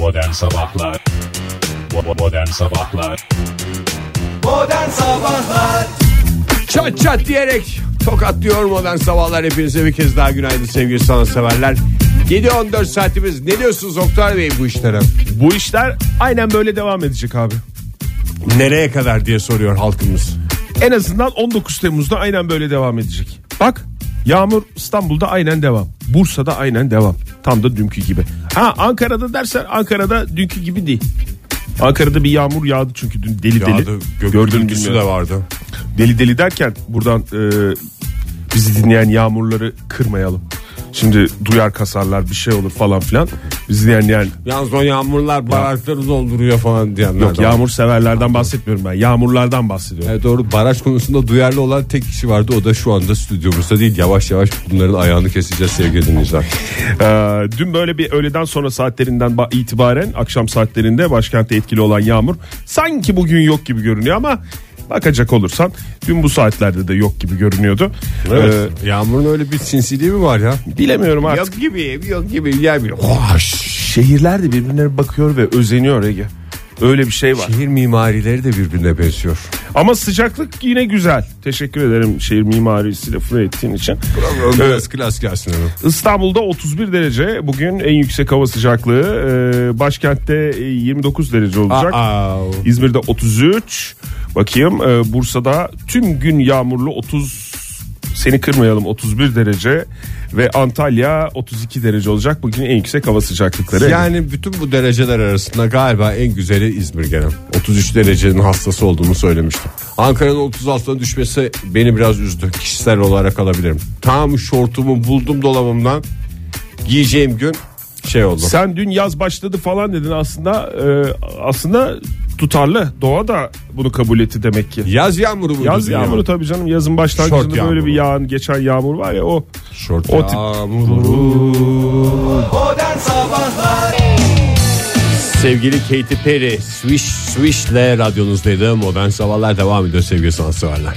Modern Sabahlar Modern Sabahlar Modern Sabahlar Çat çat diyerek tokatlıyor modern sabahlar hepinize bir kez daha günaydın sevgili sanatseverler. 7-14 saatimiz ne diyorsunuz Oktay Bey bu işlere? Bu işler aynen böyle devam edecek abi. Nereye kadar diye soruyor halkımız. En azından 19 Temmuz'da aynen böyle devam edecek. Bak yağmur İstanbul'da aynen devam. Bursa'da aynen devam. Tam da dünkü gibi. Ha Ankara'da dersen Ankara'da dünkü gibi değil. Ankara'da bir yağmur yağdı çünkü dün deli deli. Yağdı, gök mü gürültüsü bilmiyorum. de vardı. Deli deli derken buradan e, bizi dinleyen yağmurları kırmayalım. Şimdi duyar kasarlar bir şey olur falan filan. Bizi dinleyen yani Yalnız o yağmurlar barajları dolduruyor falan diyenler yok de var. yağmur severlerden bahsetmiyorum ben. Yağmurlardan bahsediyorum. Evet doğru baraj konusunda duyarlı olan tek kişi vardı o da şu anda stüdyomuzda değil yavaş yavaş bunların ayağını keseceğiz sevgili dinleyiciler. Ee, dün böyle bir öğleden sonra saatlerinden ba- itibaren akşam saatlerinde başkentte etkili olan yağmur sanki bugün yok gibi görünüyor ama bakacak olursan dün bu saatlerde de yok gibi görünüyordu. Evet. Yağmurun öyle bir sinsiliği mi var ya? Ee, bilemiyorum artık. Yok gibi yok gibi yer bir Şehirler de birbirine bakıyor ve özeniyor Ege. Öyle bir şey var. Şehir mimarileri de birbirine benziyor. Ama sıcaklık yine güzel. Teşekkür ederim şehir mimarisi lafını ettiğin için. Biraz klas gelsin. İstanbul'da 31 derece bugün en yüksek hava sıcaklığı. Ee, başkentte 29 derece olacak. Aa, İzmir'de 33. Bakayım Bursa'da tüm gün yağmurlu 30 seni kırmayalım 31 derece ve Antalya 32 derece olacak. Bugün en yüksek hava sıcaklıkları. yani bütün bu dereceler arasında galiba en güzeli İzmir gene. 33 derecenin hastası olduğumu söylemiştim. Ankara'nın 36'na düşmesi beni biraz üzdü. Kişisel olarak alabilirim. Tam şortumu buldum dolabımdan. Giyeceğim gün şey oldu. Sen dün yaz başladı falan dedin aslında e, aslında tutarlı. Doğa da bunu kabul etti demek ki. Yaz yağmuru mu? Yaz yağmuru tabii canım yazın başlangıcında Şort böyle bir yağan geçen yağmur var ya o Şort O yağmuru. Sevgili Katy Perry Swish Swish'le radyonuzdaydı. Modern Sabahlar devam ediyor sevgili sanatseverler.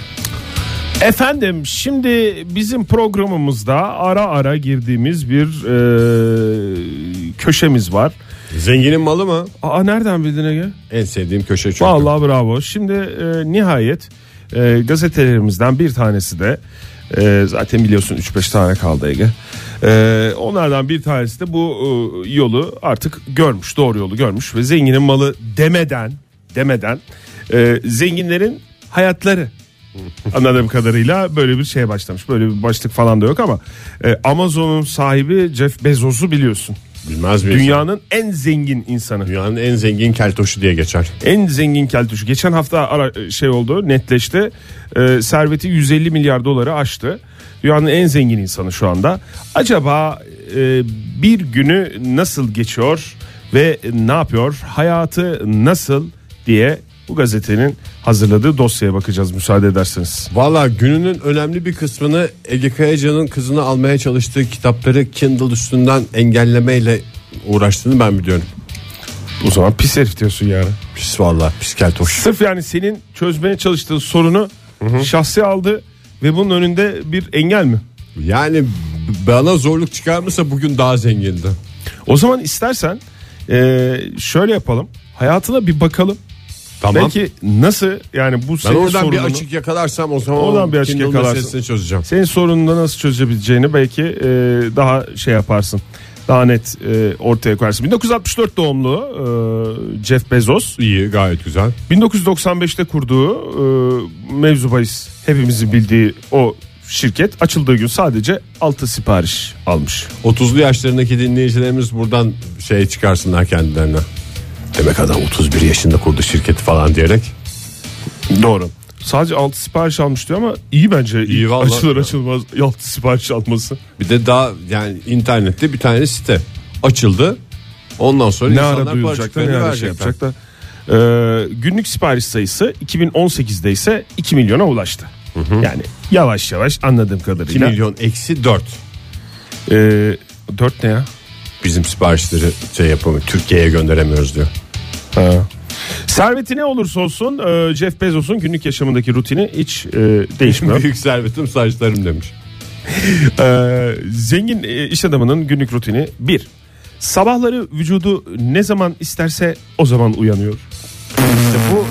Efendim şimdi bizim programımızda ara ara girdiğimiz bir e, köşemiz var. Zenginin malı mı? Aa nereden bildin Ege? En sevdiğim köşe çünkü. Vallahi bravo. Şimdi e, nihayet e, gazetelerimizden bir tanesi de e, zaten biliyorsun 3-5 tane kaldı Ege. E, onlardan bir tanesi de bu e, yolu artık görmüş, doğru yolu görmüş ve zenginin malı demeden demeden e, zenginlerin hayatları anladığım kadarıyla böyle bir şeye başlamış. Böyle bir başlık falan da yok ama e, Amazon'un sahibi Jeff Bezos'u biliyorsun. Bilmez miyiz? Dünyanın en zengin insanı. Dünyanın en zengin keltoşu diye geçer. En zengin keltoşu. Geçen hafta ara, şey oldu netleşti. Ee, serveti 150 milyar doları aştı. Dünyanın en zengin insanı şu anda. Acaba e, bir günü nasıl geçiyor ve ne yapıyor? Hayatı nasıl diye bu gazetenin hazırladığı dosyaya bakacağız müsaade ederseniz. Valla gününün önemli bir kısmını Ege Kayacan'ın kızını almaya çalıştığı kitapları Kindle üstünden engellemeyle uğraştığını ben biliyorum. O zaman pis herif diyorsun yani. Pis valla pis keltoş. Sırf yani senin çözmeye çalıştığın sorunu şahsi aldı ve bunun önünde bir engel mi? Yani bana zorluk çıkarmışsa bugün daha zengindi. O zaman istersen e, şöyle yapalım. Hayatına bir bakalım. Tamam. Belki nasıl yani bu ben senin oradan bir açık yakalarsam o zaman Oradan bir açık yakalarsın. çözeceğim. senin sorununu nasıl çözebileceğini belki e, daha şey yaparsın. Daha net e, ortaya koyarsın. 1964 doğumlu e, Jeff Bezos. İyi gayet güzel. 1995'te kurduğu e, mevzu bahis hepimizin bildiği o şirket açıldığı gün sadece 6 sipariş almış. 30'lu yaşlarındaki dinleyicilerimiz buradan şey çıkarsınlar kendilerine. Demek adam 31 yaşında kurdu şirketi falan diyerek. Doğru. Sadece 6 sipariş almış diyor ama iyi bence. İyi vallahi. Açılır açılmaz 6 sipariş alması. Bir de daha yani internette bir tane site açıldı. Ondan sonra Ne insanlar ara duyulacak da ne ara şey verecekler. yapacak da. Ee, günlük sipariş sayısı 2018'de ise 2 milyona ulaştı. Yani yavaş yavaş anladığım 2 kadarıyla. milyon eksi 4. Ee, 4 ne ya? Bizim siparişleri şey yapamıyor. Türkiye'ye gönderemiyoruz diyor. Ha. Serveti ne olursa olsun e, Jeff Bezos'un günlük yaşamındaki rutini hiç e, değişmiyor. Büyük servetim saçlarım demiş. Ee, zengin e, iş adamının günlük rutini bir. Sabahları vücudu ne zaman isterse o zaman uyanıyor. İşte bu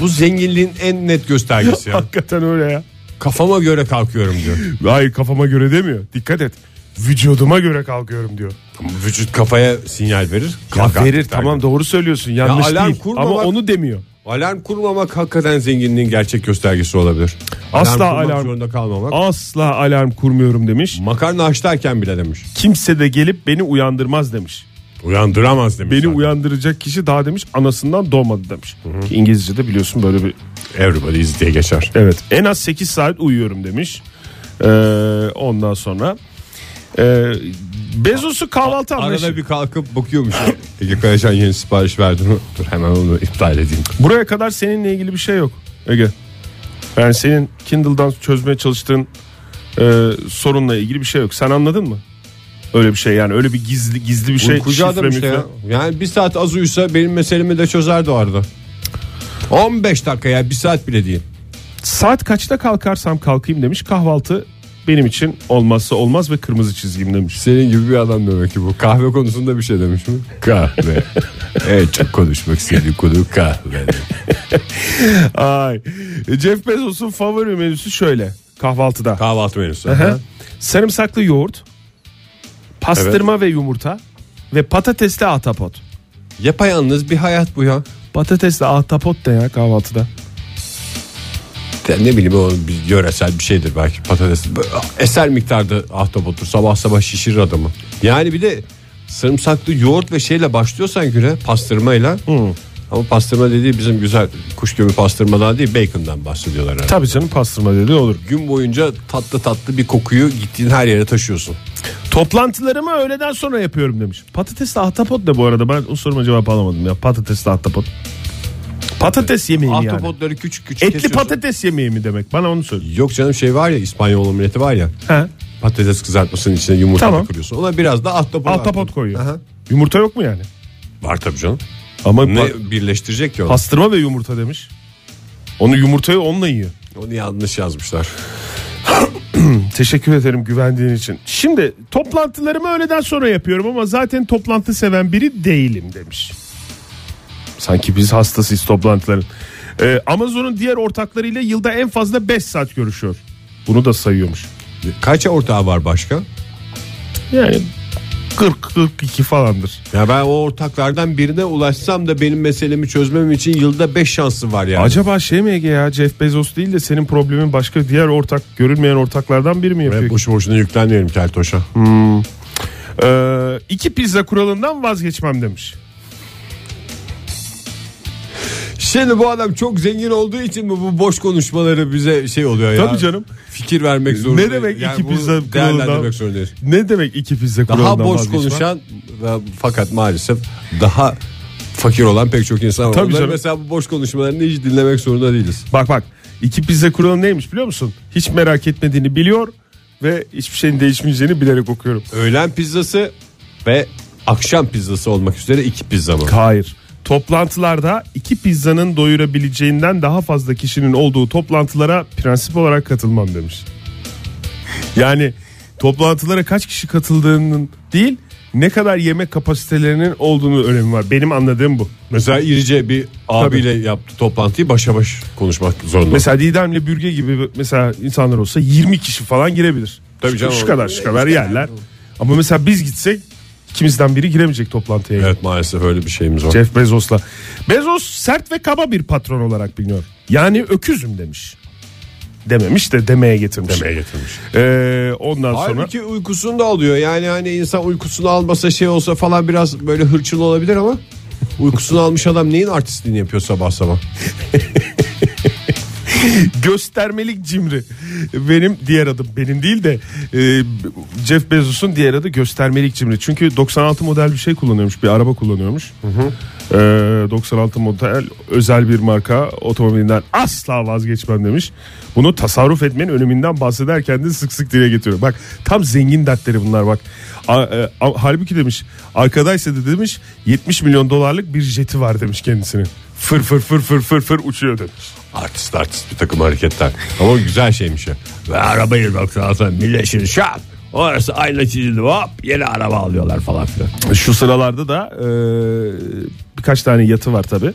bu zenginliğin en net göstergesi ya. Hakikaten öyle ya. Kafama göre kalkıyorum diyor. Hayır kafama göre demiyor. Dikkat et. Vücuduma göre kalkıyorum diyor. Vücut kafaya sinyal verir. Ya kalkar. verir tamam doğru söylüyorsun. Yanlış alarm değil. kurmamak- Ama onu demiyor. Alarm kurmamak hakikaten zenginliğin gerçek göstergesi olabilir. Asla alarm- zorunda kalmamak. Asla alarm kurmuyorum demiş. Makarna haşlarken bile demiş. Kimse de gelip beni uyandırmaz demiş. Uyandıramaz demiş. Beni zaten. uyandıracak kişi daha demiş anasından doğmadı demiş. Ki İngilizce'de biliyorsun böyle bir Everybody is diye geçer. evet en az 8 saat uyuyorum demiş. Ee, ondan sonra e, Bezos'u kahvaltı anlayışı. Arada bir kalkıp bakıyormuş. Ege Kayacan yeni sipariş verdi mi? Dur hemen onu iptal edeyim. Buraya kadar seninle ilgili bir şey yok Ege. Yani senin Kindle'dan çözmeye çalıştığın e, sorunla ilgili bir şey yok. Sen anladın mı? Öyle bir şey yani öyle bir gizli gizli bir şey. Uykucu adam işte ya. Yani bir saat az uyusa benim meselemi de çözerdi o arada. 15 dakika ya bir saat bile değil. Saat kaçta kalkarsam kalkayım demiş. Kahvaltı benim için olmazsa olmaz ve kırmızı çizgim demiş. Senin gibi bir adam demek ki bu. Kahve konusunda bir şey demiş mi? Kahve. evet çok konuşmak istediği konu kahve. Ay. Jeff Bezos'un favori menüsü şöyle kahvaltıda. Kahvaltı menüsü. Aha. Sarımsaklı yoğurt, pastırma ve yumurta ve patatesli ahtapot. Yapayalnız bir hayat bu ya. Patatesli ahtapot da ya kahvaltıda. Ya ne bileyim o bir yöresel bir şeydir belki patates. Eser miktarda ahtapottur sabah sabah şişirir adamı. Yani bir de sarımsaklı yoğurt ve şeyle başlıyorsan güne pastırmayla. Ama pastırma dediği bizim güzel kuş gömü pastırmadan değil bacon'dan bahsediyorlar herhalde. Tabii canım pastırma dedi olur. Gün boyunca tatlı tatlı bir kokuyu gittiğin her yere taşıyorsun. Toplantılarımı öğleden sonra yapıyorum demiş. Patatesli ahtapot da bu arada ben o soruma cevap alamadım ya. Patatesli ahtapot. Patates yemeği mi yani? Ahtapotları küçük küçük Etli kesiyorsun. patates yemeği mi demek? Bana onu söyle. Yok canım şey var ya İspanyol omleti var ya. He. Patates kızartmasının içine yumurta Tamam. da kırıyorsun. Ona biraz da ahtapot. Ahtapot koyuyor. Aha. Yumurta yok mu yani? Var tabii canım. Ama Ne pa- birleştirecek ki onu? pastırma ve yumurta demiş. Onu yumurtayı onunla yiyor. Onu yanlış yazmışlar. Teşekkür ederim güvendiğin için. Şimdi toplantılarımı öğleden sonra yapıyorum ama zaten toplantı seven biri değilim demiş. Sanki biz hastasıyız toplantıların. Ee, Amazon'un diğer ortaklarıyla yılda en fazla 5 saat görüşüyor. Bunu da sayıyormuş. Kaç ortağı var başka? Yani 40-42 falandır. Ya ben o ortaklardan birine ulaşsam da benim meselemi çözmem için yılda 5 şansı var yani. Acaba şey mi Ege ya Jeff Bezos değil de senin problemin başka diğer ortak görünmeyen ortaklardan biri mi yapıyor? Ve boşu boşuna yüklenmeyelim Keltoş'a. Ee, iki pizza kuralından vazgeçmem demiş. Şimdi bu adam çok zengin olduğu için mi bu boş konuşmaları bize şey oluyor ya? Tabii canım. Fikir vermek zorunda. Ne demek iki bunu pizza kuralından- zorundayız. Ne demek iki pizza kuralından Daha boş vazgeçmem? konuşan ve fakat maalesef daha fakir olan pek çok insan var. Tabii Onların canım. mesela bu boş konuşmalarını hiç dinlemek zorunda değiliz. Bak bak iki pizza kuralı neymiş biliyor musun? Hiç merak etmediğini biliyor ve hiçbir şeyin değişmeyeceğini bilerek okuyorum. Öğlen pizzası ve akşam pizzası olmak üzere iki pizza mı? Hayır. Toplantılarda iki pizzanın doyurabileceğinden daha fazla kişinin olduğu toplantılara prensip olarak katılmam demiş. Yani toplantılara kaç kişi katıldığının değil ne kadar yemek kapasitelerinin olduğunu önemi var. Benim anladığım bu. Mesela İrice bir abiyle yaptı toplantıyı başa baş konuşmak zorunda. Mesela Didem'le Bürge gibi mesela insanlar olsa 20 kişi falan girebilir. Tabii Şu- canım. Şu kadar şu kadar yerler. Ama mesela biz gitsek ikimizden biri giremeyecek toplantıya. Evet maalesef öyle bir şeyimiz var. Jeff Bezos'la. Bezos sert ve kaba bir patron olarak biliniyor. Yani öküzüm demiş. Dememiş de demeye getirmiş. Demeye getirmiş. Ee, ondan sonra Halbuki uykusunu da alıyor. Yani hani insan uykusunu almasa şey olsa falan biraz böyle hırçın olabilir ama uykusunu almış adam neyin artistliğini yapıyor sabah sabah? göstermelik cimri. Benim diğer adım benim değil de e, Jeff Bezos'un diğer adı göstermelik cimri. Çünkü 96 model bir şey kullanıyormuş, bir araba kullanıyormuş. Ee, 96 model özel bir marka otomobilinden asla vazgeçmem demiş. Bunu tasarruf etmenin öneminden bahsederken de sık sık dile getiriyor. Bak tam zengin dertleri bunlar bak. A- e, a- halbuki demiş arkadaysa da demiş 70 milyon dolarlık bir jeti var demiş kendisinin. Fır fır fır fır fır fır uçuyor demiş. Artist artist bir takım hareketler. Ama güzel şeymiş ya. Ve arabayı 96 Birleşir Şap. Orası ayna çizildi hop yeni araba alıyorlar falan filan. Şu sıralarda da e, birkaç tane yatı var tabi.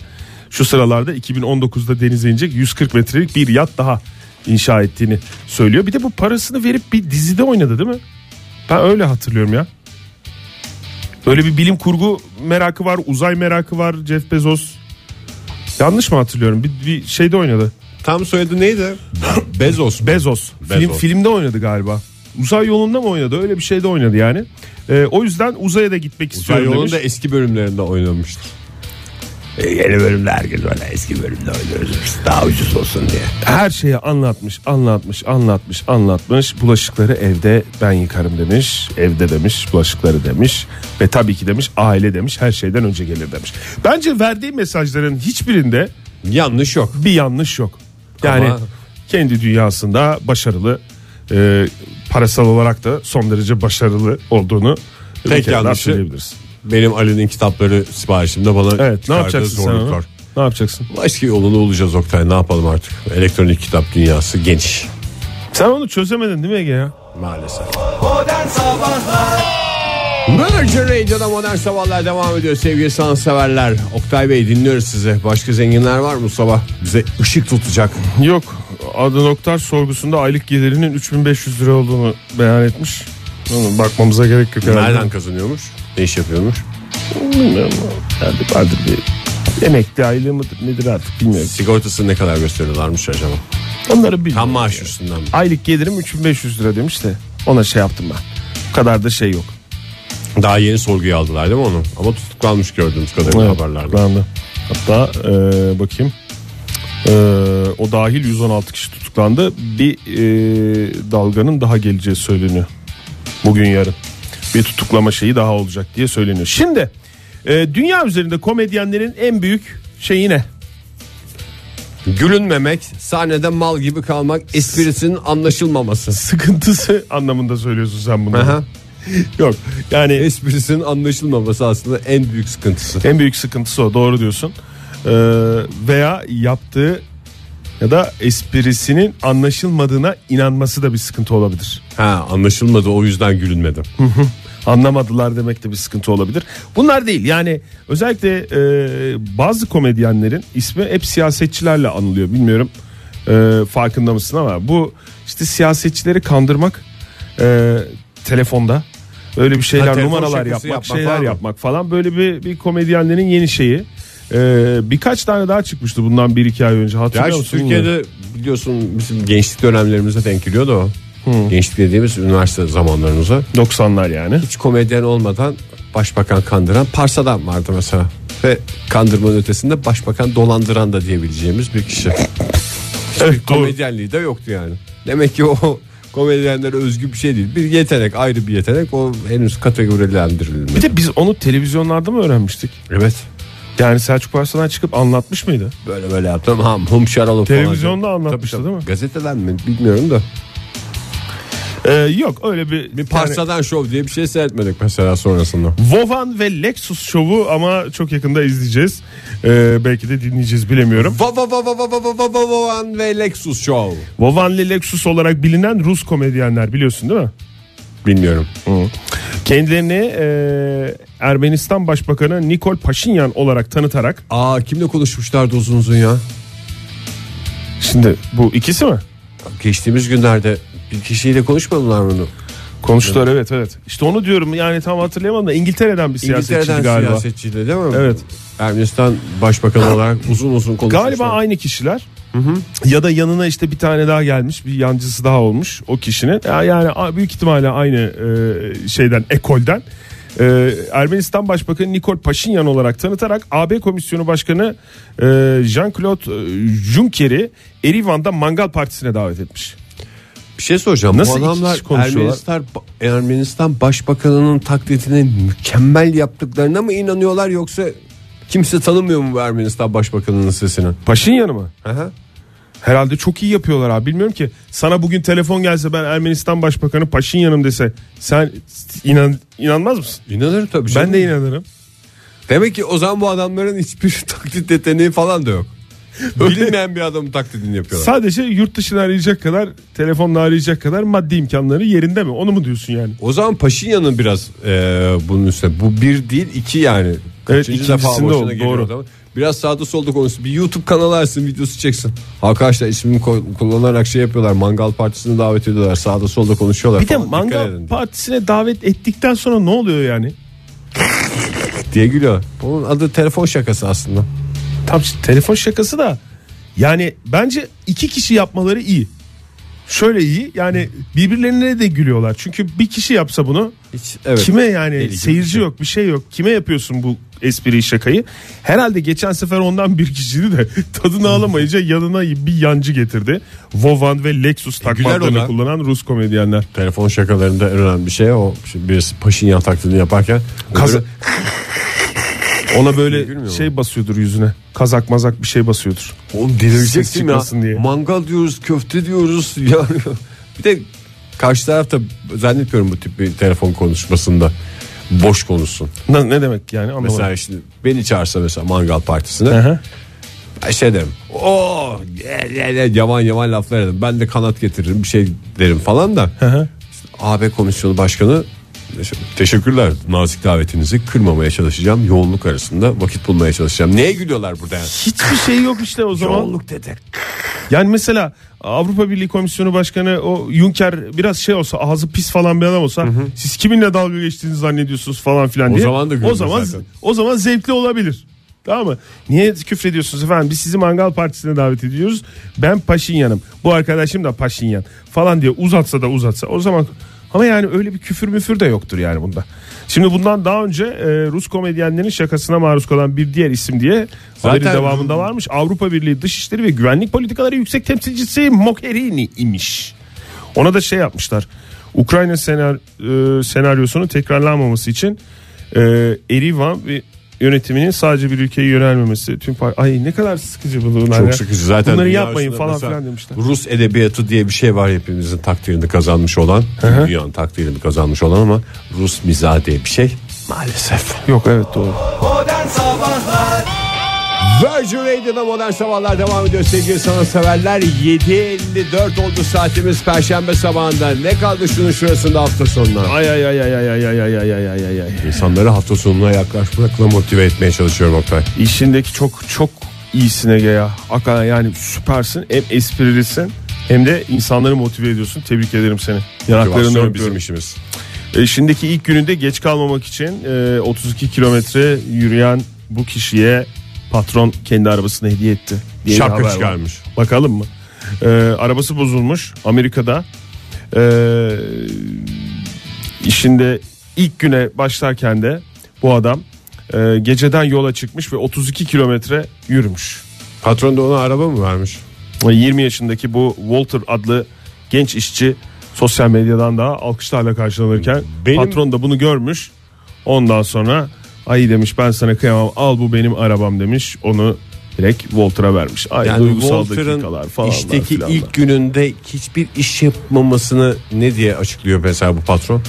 Şu sıralarda 2019'da denize inecek 140 metrelik bir yat daha inşa ettiğini söylüyor. Bir de bu parasını verip bir dizide oynadı değil mi? Ben öyle hatırlıyorum ya. Öyle bir bilim kurgu merakı var, uzay merakı var Jeff Bezos. Yanlış mı hatırlıyorum? Bir, bir şeyde oynadı. Tam soyadı neydi? Bezos. mu? Bezos. Film, Bezos. filmde oynadı galiba. Uzay yolunda mı oynadı? Öyle bir şeyde oynadı yani. Ee, o yüzden uzaya da gitmek Uzay istiyorum yolun demiş. eski bölümlerinde oynamıştı. E, yeni bölümde herkes öyle eski bölümde oynuyoruz. Daha ucuz olsun diye. Her şeyi anlatmış, anlatmış, anlatmış, anlatmış. Bulaşıkları evde ben yıkarım demiş. Evde demiş, bulaşıkları demiş. Ve tabii ki demiş, aile demiş, her şeyden önce gelir demiş. Bence verdiği mesajların hiçbirinde Yanlış yok. bir yanlış yok. Yani Ama- kendi dünyasında başarılı, e, parasal olarak da son derece başarılı olduğunu bir Tek kere daha yanlışı- söyleyebiliriz. Benim Ali'nin kitapları siparişimde bana Evet, ne yapacaksın sen onu? Ne yapacaksın? Başka yolunu bulacağız Oktay ne yapalım artık. Elektronik kitap dünyası geniş. Sen onu çözemedin değil mi Ege ya? Maalesef. Modern Sabahlar Virgin Radio'da modern sabahlar devam ediyor sevgili sanatseverler. Oktay Bey dinliyoruz sizi. Başka zenginler var mı bu sabah? Bize ışık tutacak. Yok. Adı Noktar sorgusunda aylık gelirinin 3500 lira olduğunu beyan etmiş. Bakmamıza gerek yok herhalde. Nereden kazanıyormuş? Ne iş yapıyormuş? Bilmiyorum. Yani vardır bir emekli aylığı mıdır nedir artık bilmiyorum. Sigortası ne kadar gösteriyorlarmış acaba? Onları bilmiyorum. Tam maaş üstünden mi? Aylık gelirim 3500 lira demiş de ona şey yaptım ben. Bu kadar da şey yok. Daha yeni sorguya aldılar değil mi onu? Ama tutuklanmış gördüğümüz kadarıyla Evet, haberlerde. tutuklandı. Hatta e, bakayım. E, o dahil 116 kişi tutuklandı. Bir e, dalganın daha geleceği söyleniyor. Bugün yarın. Bir tutuklama şeyi daha olacak diye söyleniyor. Şimdi e, dünya üzerinde komedyenlerin en büyük şeyi ne? Gülünmemek, sahnede mal gibi kalmak, esprisinin anlaşılmaması. Sıkıntısı anlamında söylüyorsun sen bunu. Aha. Yok yani Esprisinin anlaşılmaması aslında en büyük sıkıntısı. En büyük sıkıntısı o doğru diyorsun. Ee, veya yaptığı ya da esprisinin anlaşılmadığına inanması da bir sıkıntı olabilir. Ha anlaşılmadı o yüzden gülünmedi. Anlamadılar demek de bir sıkıntı olabilir. Bunlar değil yani özellikle e, bazı komedyenlerin ismi hep siyasetçilerle anılıyor. Bilmiyorum e, farkında mısın ama bu işte siyasetçileri kandırmak e, telefonda böyle bir şeyler Ha, numaralar yapmak, yapmak şeyler mı? yapmak falan böyle bir, bir komedyenlerin yeni şeyi. E, birkaç tane daha çıkmıştı bundan bir iki ay önce hatırlıyor Ya musun? Türkiye'de biliyorsun bizim gençlik dönemlerimize denk geliyor da o. Gençlik dediğimiz üniversite zamanlarımıza. 90'lar yani. Hiç komedyen olmadan başbakan kandıran Parsa'dan vardı mesela. Ve kandırmanın ötesinde başbakan dolandıran da diyebileceğimiz bir kişi. Evet. Komedyenliği de yoktu yani. Demek ki o komedyenlere özgü bir şey değil. Bir yetenek ayrı bir yetenek o henüz kategorilendirilmedi. Bir de biz onu televizyonlarda mı öğrenmiştik? Evet. Yani Selçuk Parsa'dan çıkıp anlatmış mıydı? Böyle böyle yaptım. Ham hum şaralı falan. Televizyonda anlatmıştı Tabii, değil mi? tabii. Gazeteden mi bilmiyorum da. Ee, yok öyle bir... Bir parçadan yani, şov diye bir şey seyretmedik mesela sonrasında. Vovan ve Lexus şovu ama çok yakında izleyeceğiz. Ee, belki de dinleyeceğiz bilemiyorum. Vovan ve Lexus şov. Vovan ve Lexus olarak bilinen Rus komedyenler biliyorsun değil mi? Bilmiyorum. Hı. Kendilerini e, Ermenistan Başbakanı Nikol Paşinyan olarak tanıtarak... Aa kimle konuşmuşlardı uzun uzun ya? Şimdi bu ikisi mi? Geçtiğimiz günlerde bir kişiyle konuşmadılar bunu? Konuştular evet evet. İşte onu diyorum yani tam hatırlayamadım da İngiltere'den bir siyasetçiydi İngiltere'den galiba. siyasetçiydi değil mi? Evet. Ermenistan Başbakanı olarak uzun uzun konuşmuşlar. Galiba aynı kişiler. Ya da yanına işte bir tane daha gelmiş, bir yancısı daha olmuş o kişinin. Ya- Yani büyük ihtimalle aynı e, şeyden, ekolden. E, Ermenistan Başbakanı Nikol Paşinyan olarak tanıtarak AB Komisyonu Başkanı e, Jean-Claude e, Juncker'i Erivan'da Mangal Partisi'ne davet etmiş. Bir şey soracağım. Nasıl Bu adamlar? Ermenistan, Ermenistan Başbakanı'nın taklidini mükemmel yaptıklarına mı inanıyorlar yoksa kimse tanımıyor mu bu Ermenistan Başbakanı'nın sesini? Paşinyan'ı mı? Aha. Herhalde çok iyi yapıyorlar abi. Bilmiyorum ki sana bugün telefon gelse ben Ermenistan Başbakanı Paşinyan'ım dese sen inan inanmaz mısın? İnanır tabii. canım. Ben de inanırım. Demek ki o zaman bu adamların hiçbir taklit yeteneği falan da yok. Bilinmeyen bir adamın taklidini yapıyorlar. Sadece yurt dışını arayacak kadar telefonla arayacak kadar maddi imkanları yerinde mi? Onu mu diyorsun yani? O zaman Paşinyan'ın biraz e, bunun üstüne. Bu bir değil iki yani. Kaçıncı defa başına geliyor doğru. adam. Biraz sağda solda konuşsun. Bir YouTube kanalı açsın videosu çeksin. Arkadaşlar ismini kullanarak şey yapıyorlar. Mangal partisine davet ediyorlar. Sağda solda konuşuyorlar. Bir de falan. Dikkat mangal edin partisine davet ettikten sonra ne oluyor yani? diye gülüyor. Bunun adı telefon şakası aslında. Tam telefon şakası da yani bence iki kişi yapmaları iyi. Şöyle iyi yani birbirlerine de gülüyorlar. Çünkü bir kişi yapsa bunu Hiç, evet. kime yani Deli seyirci şey. yok bir şey yok. Kime yapıyorsun bu espriyi şakayı? Herhalde geçen sefer ondan bir kişiydi de tadını alamayınca yanına bir yancı getirdi. Vovan ve Lexus ona. kullanan Rus komedyenler. Telefon şakalarında en önemli bir şey o. Şimdi birisi Paşinyan taklidini yaparken Kaz- Ona böyle şey basıyordur yüzüne. Kazak mazak bir şey basıyordur. Oğlum delireceksin ya. diye. Mangal diyoruz, köfte diyoruz. Yani bir de karşı tarafta zannetmiyorum bu tip bir telefon konuşmasında boş konuşsun. Ne, ne demek yani anlamadım. Mesela şimdi beni çağırsa mesela mangal partisine ben şey derim. Ye, yavan yavan laflar ederim. Ben de kanat getiririm bir şey derim falan da. Hı hı. AB Komisyonu Başkanı teşekkürler nazik davetinizi kırmamaya çalışacağım. Yoğunluk arasında vakit bulmaya çalışacağım. Neye gülüyorlar burada yani? Hiçbir şey yok işte o zaman. Yoğunluk dedi. Yani mesela Avrupa Birliği Komisyonu Başkanı o Juncker biraz şey olsa ağzı pis falan bir adam olsa siz kiminle dalga geçtiğinizi zannediyorsunuz falan filan O diye. zaman da o zaman zaten. o zaman zevkli olabilir. Tamam mı? Niye küfrediyorsunuz efendim? Biz sizi mangal partisine davet ediyoruz. Ben Paşinyan'ım. Bu arkadaşım da Paşinyan falan diye uzatsa da uzatsa. O zaman ama yani öyle bir küfür müfür de yoktur yani bunda. Şimdi bundan daha önce e, Rus komedyenlerin şakasına maruz kalan bir diğer isim diye Zaten- haberin devamında varmış. Avrupa Birliği Dışişleri ve Güvenlik Politikaları Yüksek Temsilcisi Mogherini imiş. Ona da şey yapmışlar. Ukrayna senar, e, senaryosunun tekrarlanmaması için e, Erivan ve yönetiminin sadece bir ülkeye yönelmemesi tüm par- ay ne kadar sıkıcı bu bunlar ya. Çok sıkıcı zaten. Bunları yapmayın falan filan demişler. Rus edebiyatı diye bir şey var hepimizin takdirini kazanmış olan. Dünyanın takdirini kazanmış olan ama Rus mizahı diye bir şey maalesef. Yok evet doğru. Modern Sabahlar Virgin Radio'da modern sabahlar devam ediyor sevgili sanatseverler. 7.54 oldu saatimiz perşembe sabahında. Ne kaldı şunun şurasında hafta sonuna? Ay ay ay ay ay ay ay ay ay ay ay ay. İnsanları hafta sonuna yaklaşmakla motive etmeye çalışıyorum Oktay. İşindeki çok çok iyisin Ege ya. Hakikaten yani süpersin. Hem esprilisin hem de insanları motive ediyorsun. Tebrik ederim seni. Yanaklarını bizim işimiz. E, şimdiki ilk gününde geç kalmamak için e, 32 kilometre yürüyen bu kişiye patron kendi arabasını hediye etti. diye Şapka haber var. çıkarmış. Bakalım mı? E, arabası bozulmuş Amerika'da. E, işinde ilk güne başlarken de bu adam e, geceden yola çıkmış ve 32 kilometre yürümüş. Patron da ona araba mı vermiş? 20 yaşındaki bu Walter adlı genç işçi sosyal medyadan da alkışlarla karşılanırken Benim- patron da bunu görmüş. Ondan sonra ay demiş ben sana kıyamam al bu benim arabam demiş. Onu direkt Walter'a vermiş. Ay Yani duygusal dakikalar falan. işteki ilk gününde hiçbir iş yapmamasını ne diye açıklıyor mesela bu patron?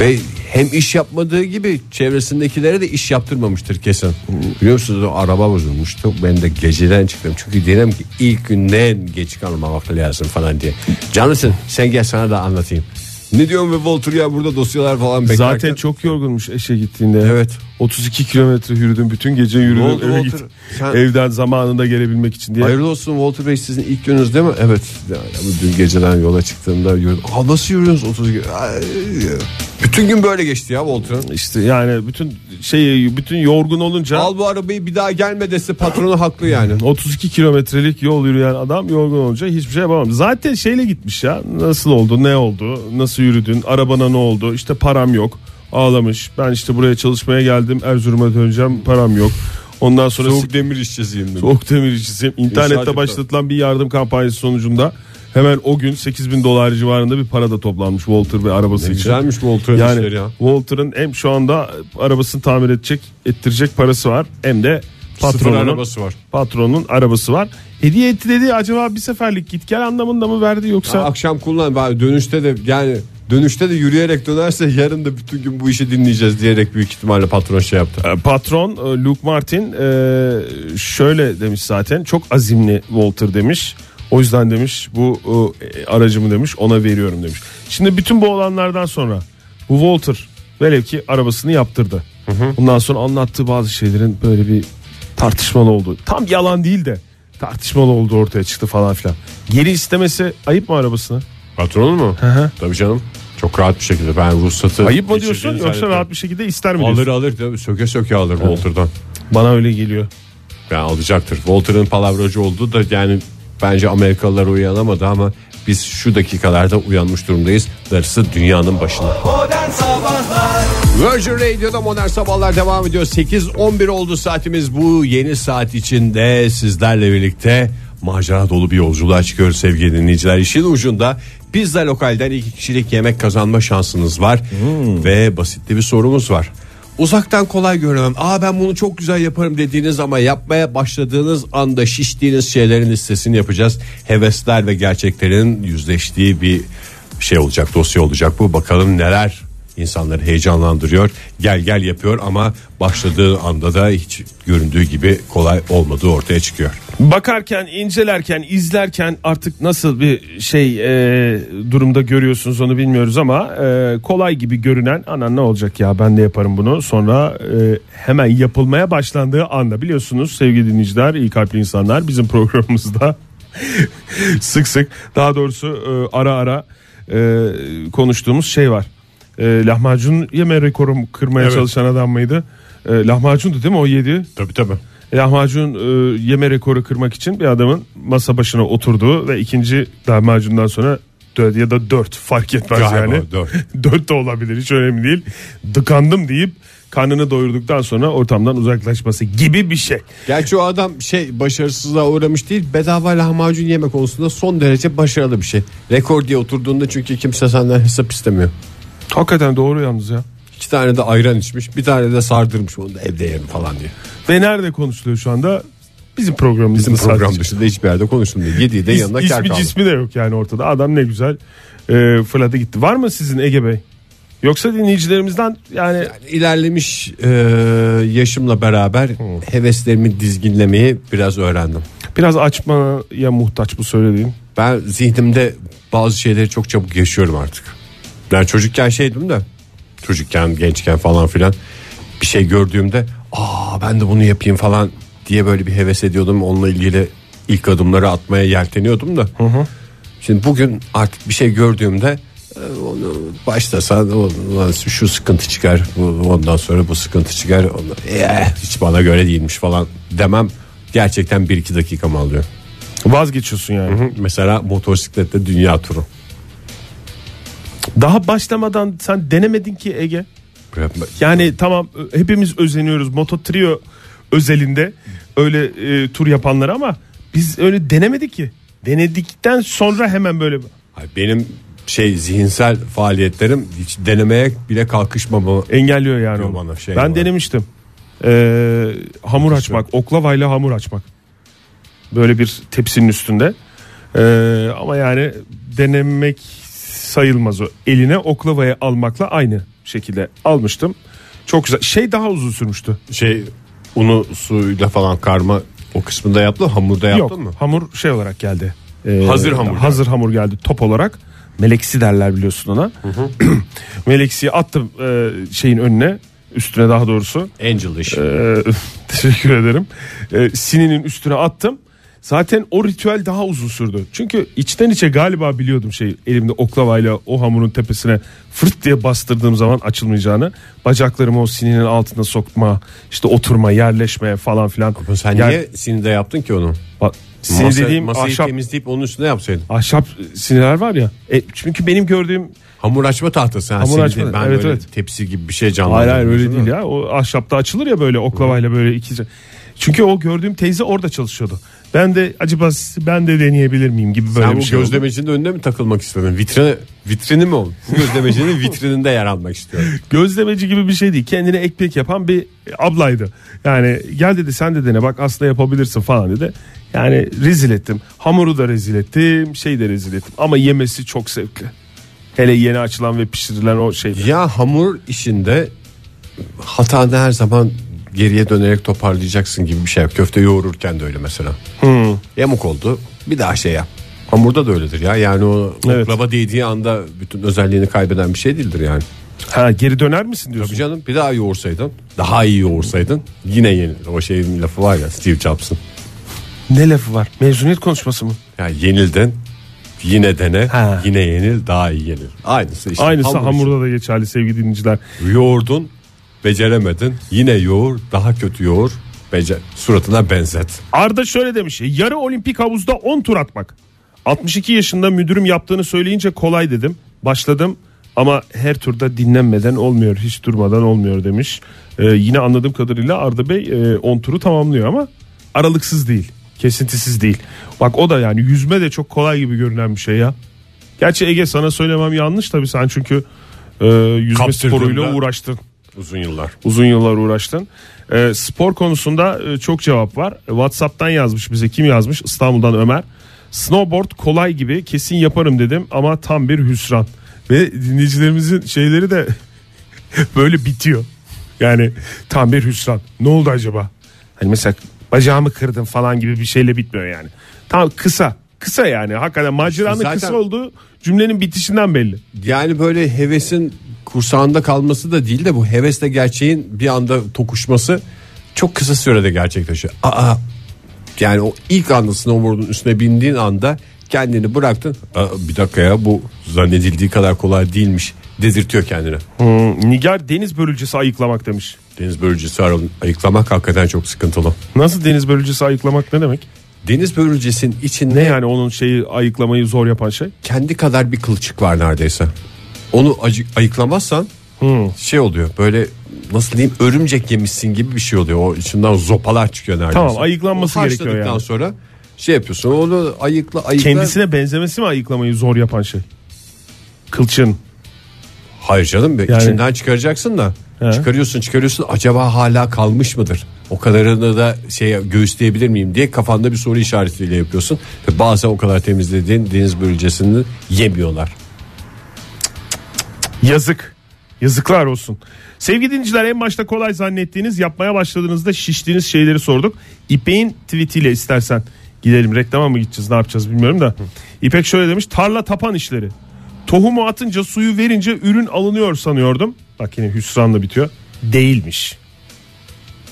Ve hem iş yapmadığı gibi çevresindekilere de iş yaptırmamıştır kesin. Biliyor musunuz o araba bozulmuştu. Ben de geceden çıktım. Çünkü dedim ki ilk günden geç kalmamak lazım falan diye. Canlısın sen gel sana da anlatayım. Ne diyorsun be Walter ya burada dosyalar falan beklerken. Zaten çok yorgunmuş eşe gittiğinde. Evet. 32 kilometre yürüdüm bütün gece yürüdüm oldu eve Walter? git. Sen- Evden zamanında gelebilmek için diye. Hayırlı olsun Walter Bey sizin ilk gününüz değil mi? Evet. Ya, ya, dün geceden yola çıktığımda yürüdüm. Aa, nasıl yürüyorsunuz 30 gün? Ay, Bütün gün böyle geçti ya Walter'ın. İşte yani bütün şey bütün yorgun olunca Al bu arabayı bir daha gelme dese patronu haklı yani. 32 kilometrelik yol yürüyen adam yorgun olunca hiçbir şey yapamam. Zaten şeyle gitmiş ya. Nasıl oldu, ne oldu, nasıl yürüdün, arabana ne oldu? İşte param yok. Ağlamış. Ben işte buraya çalışmaya geldim. Erzurum'a döneceğim. Param yok. Ondan sonra Soğuk demir işçisiyim dedim. soğuk demir işçisiyim. İnternette başlatılan bir yardım kampanyası sonucunda hemen o gün 8 bin dolar civarında bir para da toplanmış Walter ve arabası Ne için. güzelmiş Walter'ın Yani işleri ya. Walter'ın hem şu anda arabasını tamir edecek, ettirecek parası var hem de Sıfır patronunun arabası var. patronun arabası var. Hediye etti dedi acaba bir seferlik git gel anlamında mı verdi yoksa Akşam kullan. Dönüşte de yani Dönüşte de yürüyerek dönerse yarın da bütün gün bu işi dinleyeceğiz diyerek büyük ihtimalle patron şey yaptı. E, Patron e, Luke Martin e, şöyle demiş zaten çok azimli Walter demiş. O yüzden demiş bu aracımı demiş ona veriyorum demiş. Şimdi bütün bu olanlardan sonra bu Walter velev ki arabasını yaptırdı. Bundan sonra anlattığı bazı şeylerin böyle bir tartışmalı olduğu. Tam yalan değil de tartışmalı olduğu ortaya çıktı falan filan. Geri istemesi ayıp mı arabasını? Patronun mu? hı. Tabii canım. Çok rahat bir şekilde ben ruhsatı Ayıp mı diyorsun yoksa zannetmiyorum. rahat bir şekilde ister mi diyorsun? Alır alır tabii söke söke alır Walter'dan. Bana öyle geliyor. Yani alacaktır. Walter'ın palavracı olduğu da yani bence Amerikalılar uyanamadı ama biz şu dakikalarda uyanmış durumdayız. Darısı dünyanın başına. Modern Sabahlar Virgin Radio'da modern sabahlar devam ediyor. 8.11 oldu saatimiz bu yeni saat içinde sizlerle birlikte macera dolu bir yolculuğa çıkıyoruz sevgili dinleyiciler. İşin ucunda pizza lokalden iki kişilik yemek kazanma şansınız var ve basitli bir sorumuz var. Uzaktan kolay görünen aa ben bunu çok güzel yaparım dediğiniz ama yapmaya başladığınız anda şiştiğiniz şeylerin listesini yapacağız. Hevesler ve gerçeklerin yüzleştiği bir şey olacak dosya olacak bu bakalım neler insanları heyecanlandırıyor gel gel yapıyor ama başladığı anda da hiç göründüğü gibi kolay olmadığı ortaya çıkıyor. Bakarken, incelerken, izlerken artık nasıl bir şey e, durumda görüyorsunuz onu bilmiyoruz ama e, kolay gibi görünen ana ne olacak ya ben de yaparım bunu. Sonra e, hemen yapılmaya başlandığı anda biliyorsunuz sevgili dinleyiciler, iyi kalpli insanlar bizim programımızda sık sık daha doğrusu e, ara ara e, konuştuğumuz şey var. E, lahmacun yeme rekoru kırmaya Evet. çalışan adam mıydı? E, lahmacundu değil mi o yedi? Tabii tabii. lahmacun e, yeme rekoru kırmak için bir adamın masa başına oturduğu ve ikinci lahmacundan sonra dört ya da dört fark etmez Galiba yani. dört. dört de olabilir hiç önemli değil. Dıkandım deyip karnını doyurduktan sonra ortamdan uzaklaşması gibi bir şey. Gerçi o adam şey başarısızlığa uğramış değil bedava lahmacun yeme konusunda son derece başarılı bir şey. Rekor diye oturduğunda çünkü kimse senden hesap istemiyor. Hakikaten doğru yalnız ya. İki tane de ayran içmiş bir tane de sardırmış onu da evde yerim falan diye. Ve nerede konuşuluyor şu anda? Bizim programımızda Bizim program sadece. dışında hiçbir yerde konuşulmuyor. Yediği de yanına kar ismi kaldı. cismi de yok yani ortada. Adam ne güzel e, fırladı gitti. Var mı sizin Ege Bey? Yoksa dinleyicilerimizden yani İlerlemiş e, yaşımla beraber heveslerimi dizginlemeyi biraz öğrendim. biraz açmaya muhtaç bu söylediğim. Ben zihnimde bazı şeyleri çok çabuk yaşıyorum artık. Ben çocukken şeydim de çocukken gençken falan filan bir şey gördüğümde aa ben de bunu yapayım falan diye böyle bir heves ediyordum. Onunla ilgili ilk adımları atmaya yelteniyordum da. Şimdi bugün artık bir şey gördüğümde e, onu ulan şu sıkıntı çıkar ondan sonra bu sıkıntı çıkar "Eh, hiç bana göre değilmiş falan demem gerçekten bir iki dakikamı alıyor. Vazgeçiyorsun yani. Hı, Mesela motosiklette dünya turu. Daha başlamadan sen denemedin ki Ege. Yani tamam hepimiz özeniyoruz Moto Trio özelinde öyle e, tur yapanlara ama biz öyle denemedik ki. Denedikten sonra hemen böyle Ay, Benim şey zihinsel faaliyetlerim hiç denemeye bile kalkışmama. engelliyor yani onu. bana şey ben olarak. denemiştim. Ee, hamur açmak, oklavayla hamur açmak. Böyle bir tepsinin üstünde. Ee, ama yani denemek sayılmaz o. Eline oklavayı almakla aynı şekilde almıştım. Çok güzel. Şey daha uzun sürmüştü. Şey unu suyla falan karma o kısmında yaptın hamurda yaptın Yok mı? hamur şey olarak geldi. Ee, Hazır hamur Hazır hamur geldi top olarak. Meleksi derler biliyorsun ona. Meleksiyi attım e, şeyin önüne üstüne daha doğrusu. Angel iş. Ee, teşekkür ederim. Ee, sininin üstüne attım. Zaten o ritüel daha uzun sürdü. Çünkü içten içe galiba biliyordum şey elimde oklavayla o hamurun tepesine fırt diye bastırdığım zaman açılmayacağını. Bacaklarımı o sininin altına sokma, işte oturma, yerleşme falan filan. Sen Yer- niye sinide yaptın ki onu? Bak, Masa- dediğim masayı ahşap, temizleyip onun üstüne yapsaydın. ahşap sinirler var ya. E, çünkü benim gördüğüm Hamur açma tahtası. Ha, Hamur sini açma. Ben evet, böyle evet. tepsi gibi bir şey canlandırdım. Hayır hayır öyle Değil ya. O ahşapta açılır ya böyle oklavayla böyle iki. Çünkü o gördüğüm teyze orada çalışıyordu. Ben de acaba ben de deneyebilir miyim gibi böyle Sen bir bu şey oldu. gözlemecinin önüne mi takılmak istedin? Vitrini, vitrini mi oldu? Gözlemecinin vitrininde yer almak istiyorum. Gözlemeci gibi bir şey değil. Kendine ekmek yapan bir ablaydı. Yani gel dedi sen de dene bak aslında yapabilirsin falan dedi. Yani rezil ettim. Hamuru da rezil ettim, şey de rezil ettim. Ama yemesi çok zevkli. Hele yeni açılan ve pişirilen o şey. Ya hamur işinde hatanı her zaman geriye dönerek toparlayacaksın gibi bir şey. Köfte yoğururken de öyle mesela. Yamuk oldu. Bir daha şey yap. Hamurda da öyledir ya. Yani o Evet. oklava değdiği anda bütün özelliğini kaybeden bir şey değildir yani. Ha geri döner misin diyorsun? Tabii canım bir daha yoğursaydın, daha iyi yoğursaydın yine yenilir. O şeyin lafı var ya Steve Jobs'ın. Ne lafı var? Mezuniyet konuşması mı? Ya yenildin, yine dene, Ha. yine yenil, daha iyi yenil. Aynısı işte. Aynısı hamur hamurda da geçerli sevgili dinleyiciler. Yoğurdun, beceremedin. Yine yoğur, daha kötü yoğur, becer suratına benzet. Arda şöyle demiş. Yarı olimpik havuzda 10 tur atmak. 62 yaşında müdürüm yaptığını söyleyince kolay dedim. Başladım ama her turda dinlenmeden olmuyor. Hiç durmadan olmuyor demiş. Ee, yine anladığım kadarıyla Arda Bey e, 10 turu tamamlıyor ama aralıksız değil. Kesintisiz değil. Bak o da yani yüzme de çok kolay gibi görünen bir şey ya. Gerçi Ege sana söylemem yanlış tabii sen çünkü e, yüzme sporuyla uğraştın Uzun yıllar. uzun yıllar uğraştın. Ee, spor konusunda e, çok cevap var. WhatsApp'tan yazmış bize kim yazmış? İstanbul'dan Ömer. Snowboard kolay gibi kesin yaparım dedim ama tam bir hüsran. Ve dinleyicilerimizin şeyleri de böyle bitiyor. Yani tam bir hüsran. Ne oldu acaba? Hani mesela bacağımı kırdım falan gibi bir şeyle bitmiyor yani. Tam kısa. Kısa yani. Hakikaten maceranın Zaten- kısa olduğu cümlenin bitişinden belli. Yani böyle hevesin kursağında kalması da değil de bu hevesle gerçeğin bir anda tokuşması çok kısa sürede gerçekleşiyor. Aa, yani o ilk anda snowboard'un üstüne bindiğin anda kendini bıraktın. Aa, bir dakika ya bu zannedildiği kadar kolay değilmiş dedirtiyor kendine. Hmm, Nigar deniz börülcesi ayıklamak demiş. Deniz aralım- ayıklamak hakikaten çok sıkıntılı. Nasıl deniz börülcesi ayıklamak ne demek? Deniz börülcesinin içinde Ne yani onun şeyi ayıklamayı zor yapan şey? kendi kadar bir kılçık var neredeyse. Onu acı- ayıklamazsan şey oluyor böyle nasıl diyeyim örümcek yemişsin gibi bir şey oluyor. O içinden zopalar çıkıyor neredeyse. Tamam, ayıklanması O gerekiyor haşladıktan yani. sonra sonra şey yapıyorsun onu ayıkla ayıkla. Kendisine benzemesi mi ayıklamayı zor yapan şey? Kılçın. Hayır canım be, Yani- içinden çıkaracaksın da He. çıkarıyorsun çıkarıyorsun acaba hala kalmış mıdır? O kadarını da şey göğüsleyebilir miyim diye kafanda bir soru işaretiyle yapıyorsun. Ve bazen o kadar temizlediğin deniz börülcesini yemiyorlar. Yazık. Yazıklar olsun. Sevgili dinleyiciler en başta kolay zannettiğiniz yapmaya başladığınızda şiştiğiniz şeyleri sorduk. İpek'in tweetiyle istersen gidelim reklama mı gideceğiz ne yapacağız bilmiyorum da. İpek şöyle demiş tarla tapan işleri. Tohumu atınca suyu verince ürün alınıyor sanıyordum. Bak yine hüsranla bitiyor. Değilmiş.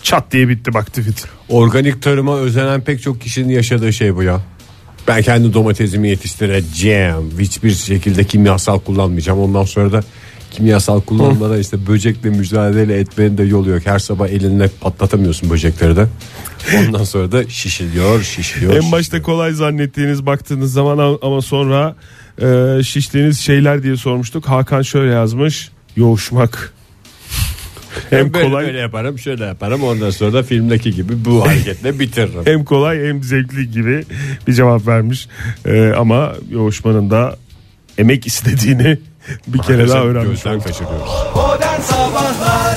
Çat diye bitti bak tweet. Organik tarıma özenen pek çok kişinin yaşadığı şey bu ya. Ben kendi domatesimi yetiştireceğim. Hiçbir şekilde kimyasal kullanmayacağım. Ondan sonra da kimyasal kullanmadan işte böcekle mücadele etmenin de yolu yok. Her sabah elinle patlatamıyorsun böcekleri de. Ondan sonra da şişiliyor, şişiliyor. En başta kolay zannettiğiniz baktığınız zaman ama sonra e, şiştiğiniz şeyler diye sormuştuk. Hakan şöyle yazmış. Yoğuşmak. hem böyle, kolay böyle yaparım, şöyle yaparım. Ondan sonra da filmdeki gibi bu hareketle bitiririm. hem kolay hem zevkli gibi bir cevap vermiş. E, ama yoğuşmanın da emek istediğini bir kere daha öğrenmiş Gözden olduk. kaçırıyoruz. Modern Sabahlar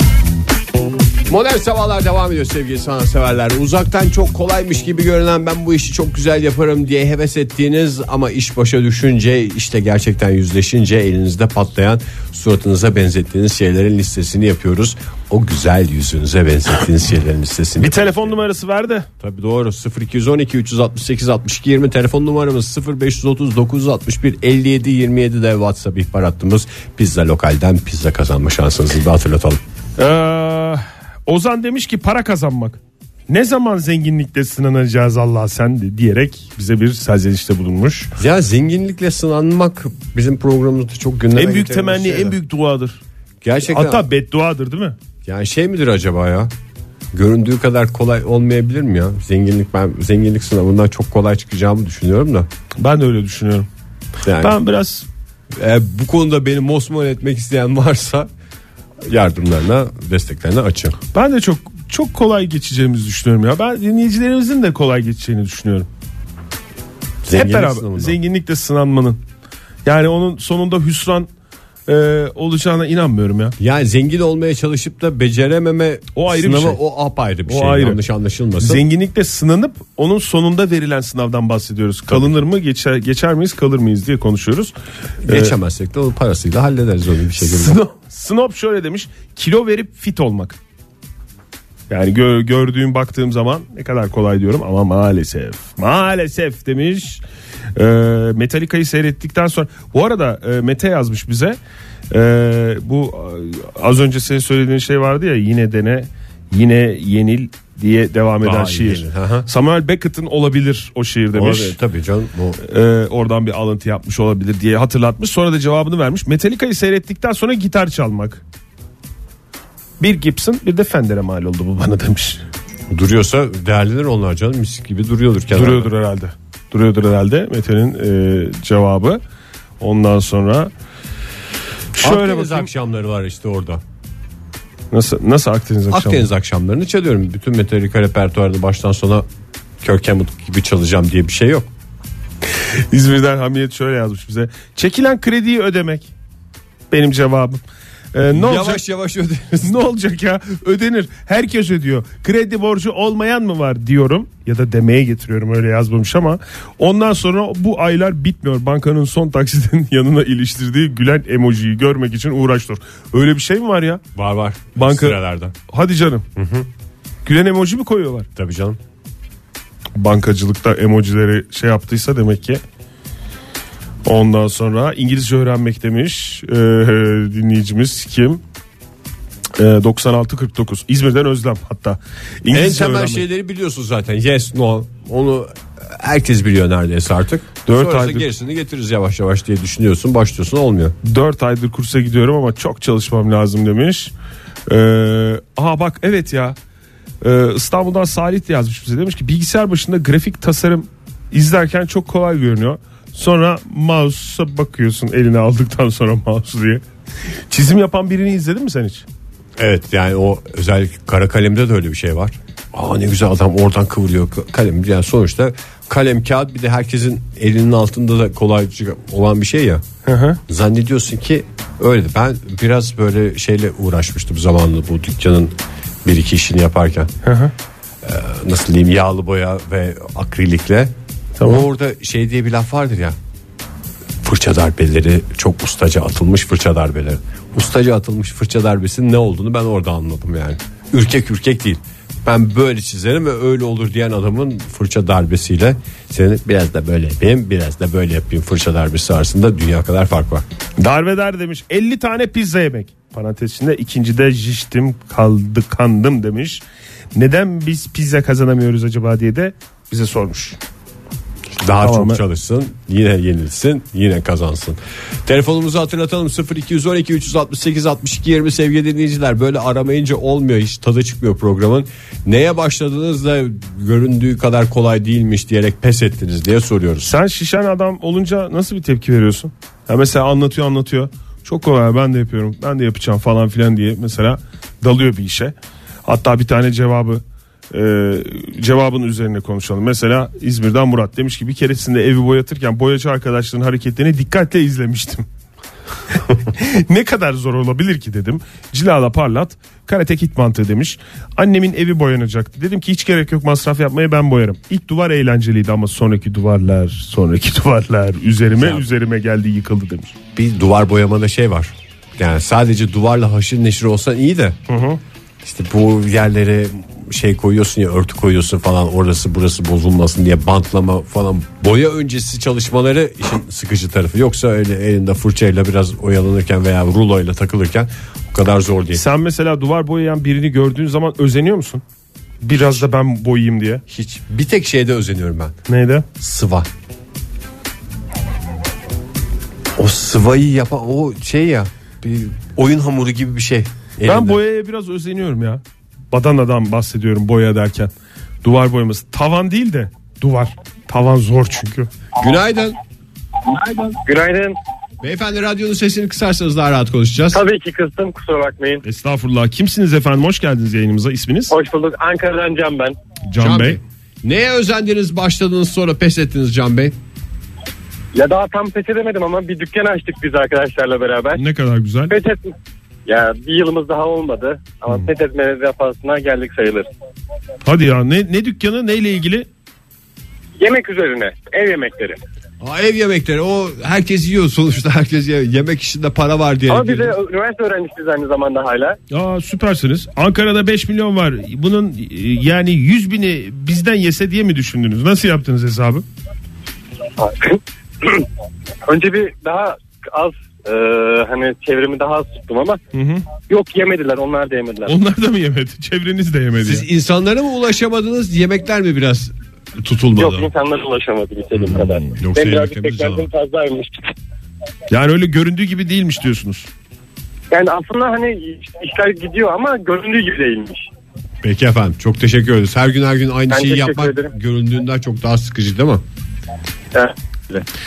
Modern sabahlar devam ediyor sevgili sanatseverler. Uzaktan çok kolaymış gibi görünen ben bu işi çok güzel yaparım diye heves ettiğiniz ama iş başa düşünce işte gerçekten yüzleşince elinizde patlayan suratınıza benzettiğiniz şeylerin listesini yapıyoruz. O güzel yüzünüze benzettiğiniz şeylerin listesini. Bir telefon numarası ver de. Tabii doğru 0212 368 62 20 telefon numaramız 0530 961 57 27 de WhatsApp ihbar hattımız. Pizza lokalden pizza kazanma şansınızı da hatırlatalım. Ee, Ozan demiş ki para kazanmak. Ne zaman zenginlikle sınanacağız Allah sen diyerek bize bir serzenişte bulunmuş. Ya zenginlikle sınanmak bizim programımızda çok gündeme En büyük temenni şeyler. en büyük duadır. Gerçekten Hatta bedduadır değil mi? yani şey midir acaba ya? Göründüğü kadar kolay olmayabilir mi ya? Zenginlik ben zenginlik sınavından çok kolay çıkacağımı düşünüyorum da. Ben de öyle düşünüyorum. Yani Ben biraz e, bu konuda beni mosmor etmek isteyen varsa yardımlarına, desteklerine açığım. ben de çok çok kolay geçeceğimizi düşünüyorum ya. Ben dinleyicilerimizin de kolay geçeceğini düşünüyorum. Zenginlik Hep beraber sınavından. zenginlikle sınanmanın. Yani onun sonunda hüsran e, olacağına inanmıyorum ya. Yani zengin olmaya çalışıp da becerememe O ayrı bir sınavı şey. o apayrı bir O şey. ayrı. Yanlış anlaşılmasın. Zenginlikle sınanıp onun sonunda verilen sınavdan bahsediyoruz. Kalınır mı geçer geçer miyiz kalır mıyız diye konuşuyoruz. Ee, Geçemezsek de o parasıyla hallederiz onu bir şekilde. Snob, Snob şöyle demiş kilo verip fit olmak. Yani gö- gördüğüm baktığım zaman ne kadar kolay diyorum ama maalesef maalesef demiş. Ee, Metallica'yı seyrettikten sonra bu arada e, Mete yazmış bize Ee, bu e, az önce senin söylediğin şey vardı ya yine dene yine yenil diye devam eden Daha şiir. yenil. Samuel Beckett'ın olabilir o şiir demiş. Olabilir, tabii canım. Bu Ee, oradan bir alıntı yapmış olabilir diye hatırlatmış. Sonra da cevabını vermiş. Metallica'yı seyrettikten sonra gitar çalmak. Bir Gibson bir de Fender'e mal oldu bu bana demiş. duruyorsa değerlenir onlar canım. Mis gibi duruyordur kenarda. Duruyordur herhalde. Duruyordur herhalde Mete'nin e, cevabı. Ondan sonra şöyle Akdeniz bakayım. akşamları var işte orada. Nasıl nasıl Akdeniz akşamı? Akdeniz akşamlarını çalıyorum. Bütün Metallica repertuarını baştan sona Kirk Hammett gibi çalacağım diye bir şey yok. İzmir'den Hamiyet şöyle yazmış bize. Çekilen krediyi ödemek. Benim cevabım. Ee, ne yavaş olacak? yavaş öderiz. ne olacak ya? Ödenir. Herkes ödüyor. Kredi borcu olmayan mı var diyorum ya da demeye getiriyorum öyle yazmamış ama ondan sonra bu aylar bitmiyor. Bankanın son taksidinin yanına iliştirdiği gülen emojiyi görmek için uğraştır. Öyle bir şey mi var ya? Var var. Banka- Sıralarda. Hadi canım. Gülen emoji mi koyuyorlar? Tabii canım. Bankacılıkta emojileri şey yaptıysa demek ki. Ondan sonra İngilizce öğrenmek demiş Ee, dinleyicimiz kim? Ee, 9649 İzmir'den Özlem hatta. En İngilizce temel öğrenmek. şeyleri biliyorsun zaten. Yes, no. Onu herkes biliyor neredeyse artık. Dört Sonrası aydır- gerisini getiririz yavaş yavaş diye düşünüyorsun. Başlıyorsun olmuyor. 4 aydır kursa gidiyorum ama çok çalışmam lazım demiş. Ee, aha bak evet ya. Ee, İstanbul'dan Salih de yazmış bize. Demiş ki bilgisayar başında grafik tasarım izlerken çok kolay görünüyor. Sonra mouse'a bakıyorsun eline aldıktan sonra mouse diye. Çizim yapan birini izledin mi sen hiç? Evet yani o özellikle kara kalemde de öyle bir şey var. Aa ne güzel adam oradan kıvırıyor ka- kalem. Yani sonuçta kalem kağıt bir de herkesin elinin altında da kolayca olan bir şey ya. hı. Zannediyorsun ki öyle. Ben biraz böyle şeyle uğraşmıştım zamanında bu dükkanın bir iki işini yaparken. hı. Ee, nasıl diyeyim yağlı boya ve akrilikle. Tamam. Orada şey diye bir laf vardır ya. Fırça darbeleri çok ustaca atılmış fırça darbeleri. Ustaca atılmış fırça darbesinin ne olduğunu ben orada anladım yani. Ürkek ürkek değil. Ben böyle çizerim ve öyle olur diyen adamın fırça darbesiyle seni biraz da böyle yapayım biraz da böyle yapayım fırça darbesi arasında dünya kadar fark var. Darveder demiş 50 tane pizza yemek. Parantez içinde ikincide jiştim kaldı kandım demiş. Neden biz pizza kazanamıyoruz acaba diye de bize sormuş. Daha Tamamen. çok çalışsın yine yenilsin yine kazansın. Telefonumuzu hatırlatalım 0212 368 62 20 sevgili dinleyiciler böyle aramayınca olmuyor hiç tadı çıkmıyor programın. Neye başladınız da göründüğü kadar kolay değilmiş diyerek pes ettiniz diye soruyoruz. Sen şişen adam olunca nasıl bir tepki veriyorsun? Ya mesela anlatıyor anlatıyor. Çok kolay ben de yapıyorum ben de yapacağım falan filan diye mesela dalıyor bir işe. Hatta bir tane cevabı e, cevabın üzerine konuşalım. Mesela İzmir'den Murat demiş ki bir keresinde evi boyatırken boyacı arkadaşların hareketlerini dikkatle izlemiştim. ne kadar zor olabilir ki dedim. Cilala parlat karate kit mantığı demiş. Annemin evi boyanacaktı. Dedim ki hiç gerek yok masraf yapmaya ben boyarım. İlk duvar eğlenceliydi ama sonraki duvarlar sonraki duvarlar üzerime Ya. üzerime geldi yıkıldı demiş. Bir duvar boyamada şey var. Yani sadece duvarla haşır neşir olsan iyi de. İşte bu yerlere şey koyuyorsun ya örtü koyuyorsun falan orası burası bozulmasın diye bantlama falan boya öncesi çalışmaları işin sıkıcı tarafı yoksa öyle elinde fırçayla biraz oyalanırken veya ruloyla takılırken o kadar zor değil. Sen mesela duvar boyayan birini gördüğün zaman özeniyor musun? Biraz da ben boyayayım diye. Hiç bir tek şeyde özeniyorum ben Neydi? sıva. O sıvayı yapan o şey ya bir oyun hamuru gibi bir şey. Ben elinde. boyaya biraz özeniyorum ya. Badanadan bahsediyorum boya derken. Duvar boyaması. Tavan değil de duvar. Tavan zor çünkü. Günaydın. Günaydın. Beyefendi radyonun sesini kısarsanız daha rahat konuşacağız. Tabii ki kıstım kusura bakmayın. Estağfurullah. Kimsiniz efendim? Hoş geldiniz yayınımıza. İsminiz? Hoş bulduk. Ankara'dan Can ben. Can, Bey. Neye özendiniz başladınız sonra pes ettiniz Can Bey? Ya daha tam pes edemedim ama bir dükkan açtık biz arkadaşlarla beraber. Ne kadar güzel. Pes et... Ya bir yılımız daha olmadı ama Hmm. pes etme defasına geldik sayılır. Hadi ya ne, ne dükkanı neyle ilgili? Yemek üzerine ev yemekleri. Aa, ev yemekleri o herkes yiyor sonuçta herkes yiyor. Yemek işinde para var diye. Ama biz de üniversite öğrencisiyiz aynı zamanda hala. Aa süpersiniz. Ankara'da 5 milyon var. Bunun e, yani 100 bini bizden yese diye mi düşündünüz? Nasıl yaptınız hesabı? Önce bir daha az e, hani çevremi daha az tuttum ama Hı hı. yok yemediler onlar da yemediler. Onlar da mı yemedi? Çevreniz de yemedi. Siz insanlara mı ulaşamadınız yemekler mi biraz tutulmadı? Yok insanlara ulaşamadı istediğim kadar. yoksa Ben birazcık beklentim fazlaymış. Yani öyle göründüğü gibi değilmiş diyorsunuz. Yani aslında hani işler gidiyor ama göründüğü gibi değilmiş. Peki efendim çok teşekkür ederiz. Her gün her gün aynı Ben şeyi yapmak ederim. göründüğünden çok daha sıkıcı değil mi? Evet.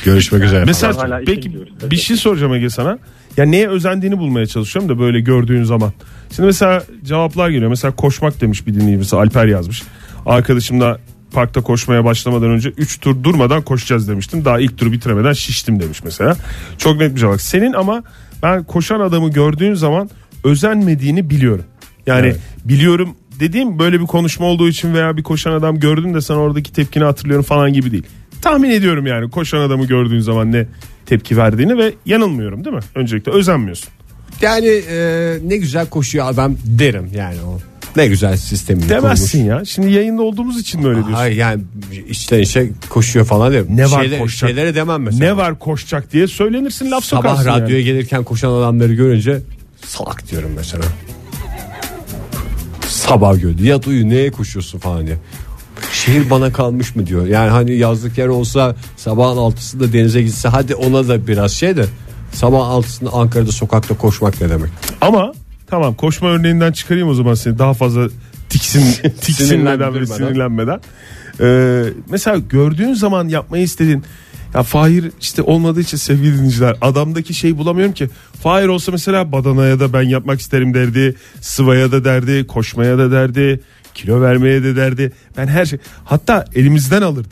Görüşmek üzere. Mesela peki bir şey soracağım Ege sana. Ya neye özendiğini bulmaya çalışıyorum da böyle gördüğün zaman. Şimdi mesela cevaplar geliyor. Mesela koşmak demiş bir dinleyicisi Alper yazmış. Arkadaşımla parkta koşmaya başlamadan önce 3 tur durmadan koşacağız demiştim. Daha ilk turu bitiremeden şiştim demiş mesela. Çok net bir cevap. Senin ama ben koşan adamı gördüğün zaman özenmediğini biliyorum. Yani Evet. biliyorum dediğim böyle bir konuşma olduğu için veya bir koşan adam gördün de sen oradaki tepkini hatırlıyorum falan gibi değil. Tahmin ediyorum yani koşan adamı gördüğün zaman ne tepki verdiğini ve yanılmıyorum değil mi? Öncelikle özenmiyorsun. Yani e, ne güzel koşuyor adam derim yani o. Ne güzel sistemini Demezsin kurmuş. ya. Şimdi yayında olduğumuz için mi öyle diyorsun? Hayır yani içten içe koşuyor falan derim. Ne var Şeyler- koşacak? Şeylere demem mesela. Ne var koşacak diye söylenirsin laf Sabah sokarsın radyoya yani. gelirken koşan adamları görünce salak diyorum mesela. Sabah gördü. Yat uyu neye koşuyorsun falan diye. Şehir bana kalmış mı diyor. Yani hani yazlık yer olsa sabahın altısında denize gitse hadi ona da biraz şey de sabah altısında Ankara'da sokakta koşmak ne demek? Ama tamam koşma örneğinden çıkarayım o zaman seni daha fazla tiksin, tiksinmeden ve sinirlenmeden. Ee, mesela gördüğün zaman yapmayı istediğin ya Fahir işte olmadığı için sevgili dinleyiciler adamdaki şey bulamıyorum ki. Fahir olsa mesela badanaya da ben yapmak isterim derdi. Sıvaya da derdi. Koşmaya da derdi. Kilo vermeye de derdi. Ben her şey hatta elimizden alırdı.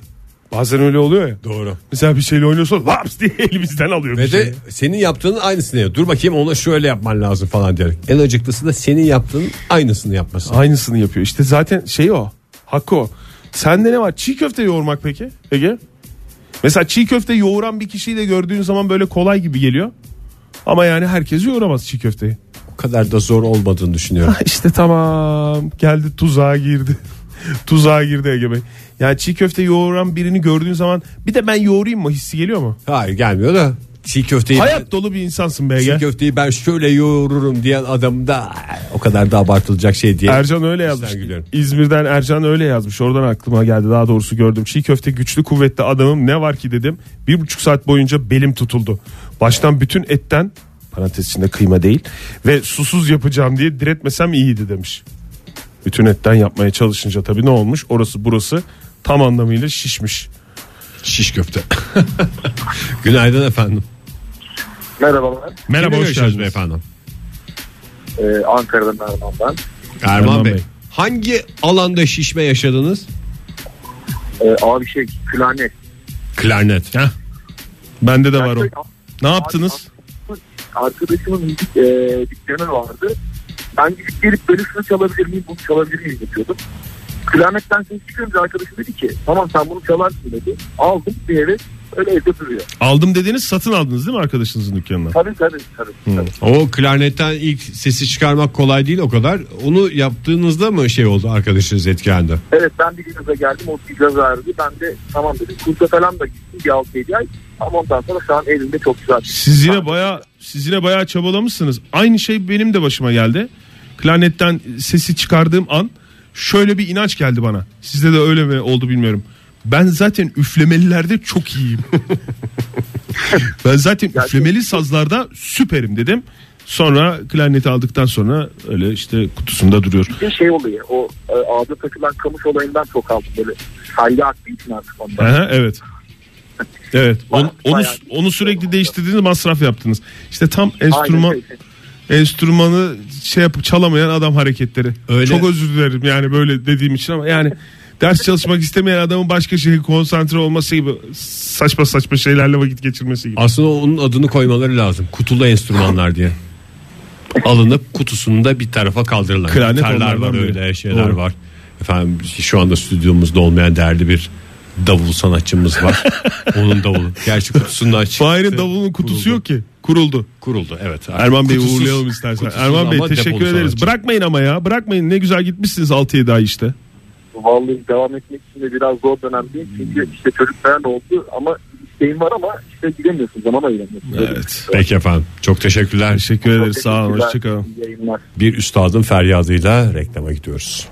Bazen öyle oluyor ya. Doğru. Mesela bir şeyle oynuyorsa laps diye elimizden alıyor. bir Ve de şeyi. senin yaptığının aynısını yap. Dur bakayım ona şöyle yapman lazım falan diyerek. En acıklısı da senin yaptığının aynısını yapması. Aynısını yapıyor. İşte zaten şey o. Hakkı o. Sende ne var? Çiğ köfte yoğurmak peki Ege? Mesela çiğ köfte yoğuran bir kişiyi de gördüğün zaman böyle kolay gibi geliyor. Ama yani herkes yoğuramaz çiğ köfteyi. O kadar da zor olmadığını düşünüyorum. işte tamam geldi tuzağa girdi. tuzağa girdi Ege Bey. Yani çiğ köfte yoğuran birini gördüğün zaman bir de ben yoğurayım mı hissi geliyor mu? Hayır gelmiyor da çiğ köfteyi Hayat dolu bir insansın be çiğ Ege. köfteyi ben şöyle yoğururum diyen adam da "Ay, o kadar da abartılacak şey diye. Ercan öyle yazmış. İzmir'den Ercan öyle yazmış. Oradan aklıma geldi. Daha doğrusu gördüm. Çiğ köfte güçlü kuvvetli adamım ne var ki dedim. Bir buçuk saat boyunca belim tutuldu. Baştan bütün etten parantez içinde kıyma değil ve susuz yapacağım diye diretmesem iyiydi demiş. Bütün etten yapmaya çalışınca tabii ne olmuş? Orası burası tam anlamıyla şişmiş. Şiş köfte. Günaydın efendim. Merhabalar. Merhaba Kimle hoş geldiniz. beyefendi? Ee, Ankara'dan Erman ben. Erman, Erman Bey. Bey. Hangi alanda şişme yaşadınız? Ee, abi şey klarnet. Klarnet. Heh. Bende de var o. Yani Ne yaptınız? Arkadaşımın müzik e, dükkanı vardı. Ben gidip gelip böyle şunu çalabilir miyim bunu çalabilir miyim yapıyordum. Klarnetten ses çıkınca arkadaşım dedi ki tamam sen bunu çalarsın dedi. Aldım bir eve öyle evde duruyor. Aldım dediğiniz satın aldınız değil mi arkadaşınızın dükkanından? Tabii tabii tabii. tabii. O klarnetten ilk sesi çıkarmak kolay değil o kadar. Onu yaptığınızda mı şey oldu arkadaşınız etkilendi? Evet ben bir gaza geldim o bir gaza verdi. Ben de tamam dedim kursa falan da gittim bir 6-7 ay. Ama ondan sonra şu an elimde çok güzel. Siz yine baya siz yine bayağı çabalamışsınız. Aynı şey benim de başıma geldi. Klarnetten sesi çıkardığım an şöyle bir inanç geldi bana. Sizde de öyle mi oldu bilmiyorum. Ben zaten üflemelilerde çok iyiyim. ben zaten üflemeli sazlarda süperim dedim. Sonra klarneti aldıktan sonra öyle işte kutusunda duruyor. Bir şey oluyor o e, ağda takılan kamış olayından çok aldım böyle sayda aktığı için artık ondan. Aha, evet. Evet. Onu, onu, onu sürekli değiştirdiğiniz masraf yaptınız. İşte tam enstrüman Aynen. Enstrümanı şey yapıp çalamayan adam hareketleri. Öyle. Çok özür dilerim yani böyle dediğim için ama yani Ders çalışmak istemeyen adamın başka şeye konsantre olması gibi saçma saçma şeylerle vakit geçirmesi gibi. Aslında onun adını koymaları lazım. Kutulu enstrümanlar diye. Alınıp kutusunda bir tarafa kaldırılan. Klarnet var biri. öyle şeyler Doğru. var. Efendim şu anda stüdyomuzda olmayan değerli bir davul sanatçımız var. Onun davulu. Gerçi kutusundan çıktı. Fahir'in davulun kutusu Kuruldu. yok ki. Kuruldu. Kuruldu evet. Erman Bey'i Kutusuz- uğurlayalım istersen. kutusuz Erman Bey ama teşekkür depolu ederiz. sanatçı. Bırakmayın ama ya. Bırakmayın. Ne güzel gitmişsiniz 6-7 ay işte. Vallahi devam etmek için de biraz zor dönemdeyim. Çünkü işte çocuklar da oldu ama isteğim var ama işte gidemiyorsun zaman ayıramıyorsun. Evet. Peki efendim. Çok teşekkürler. Teşekkür ederiz. Sağ olun. teşekkürler. Hoşçakalın. İyi yayınlar. Bir üstadın feryadıyla reklama gidiyoruz.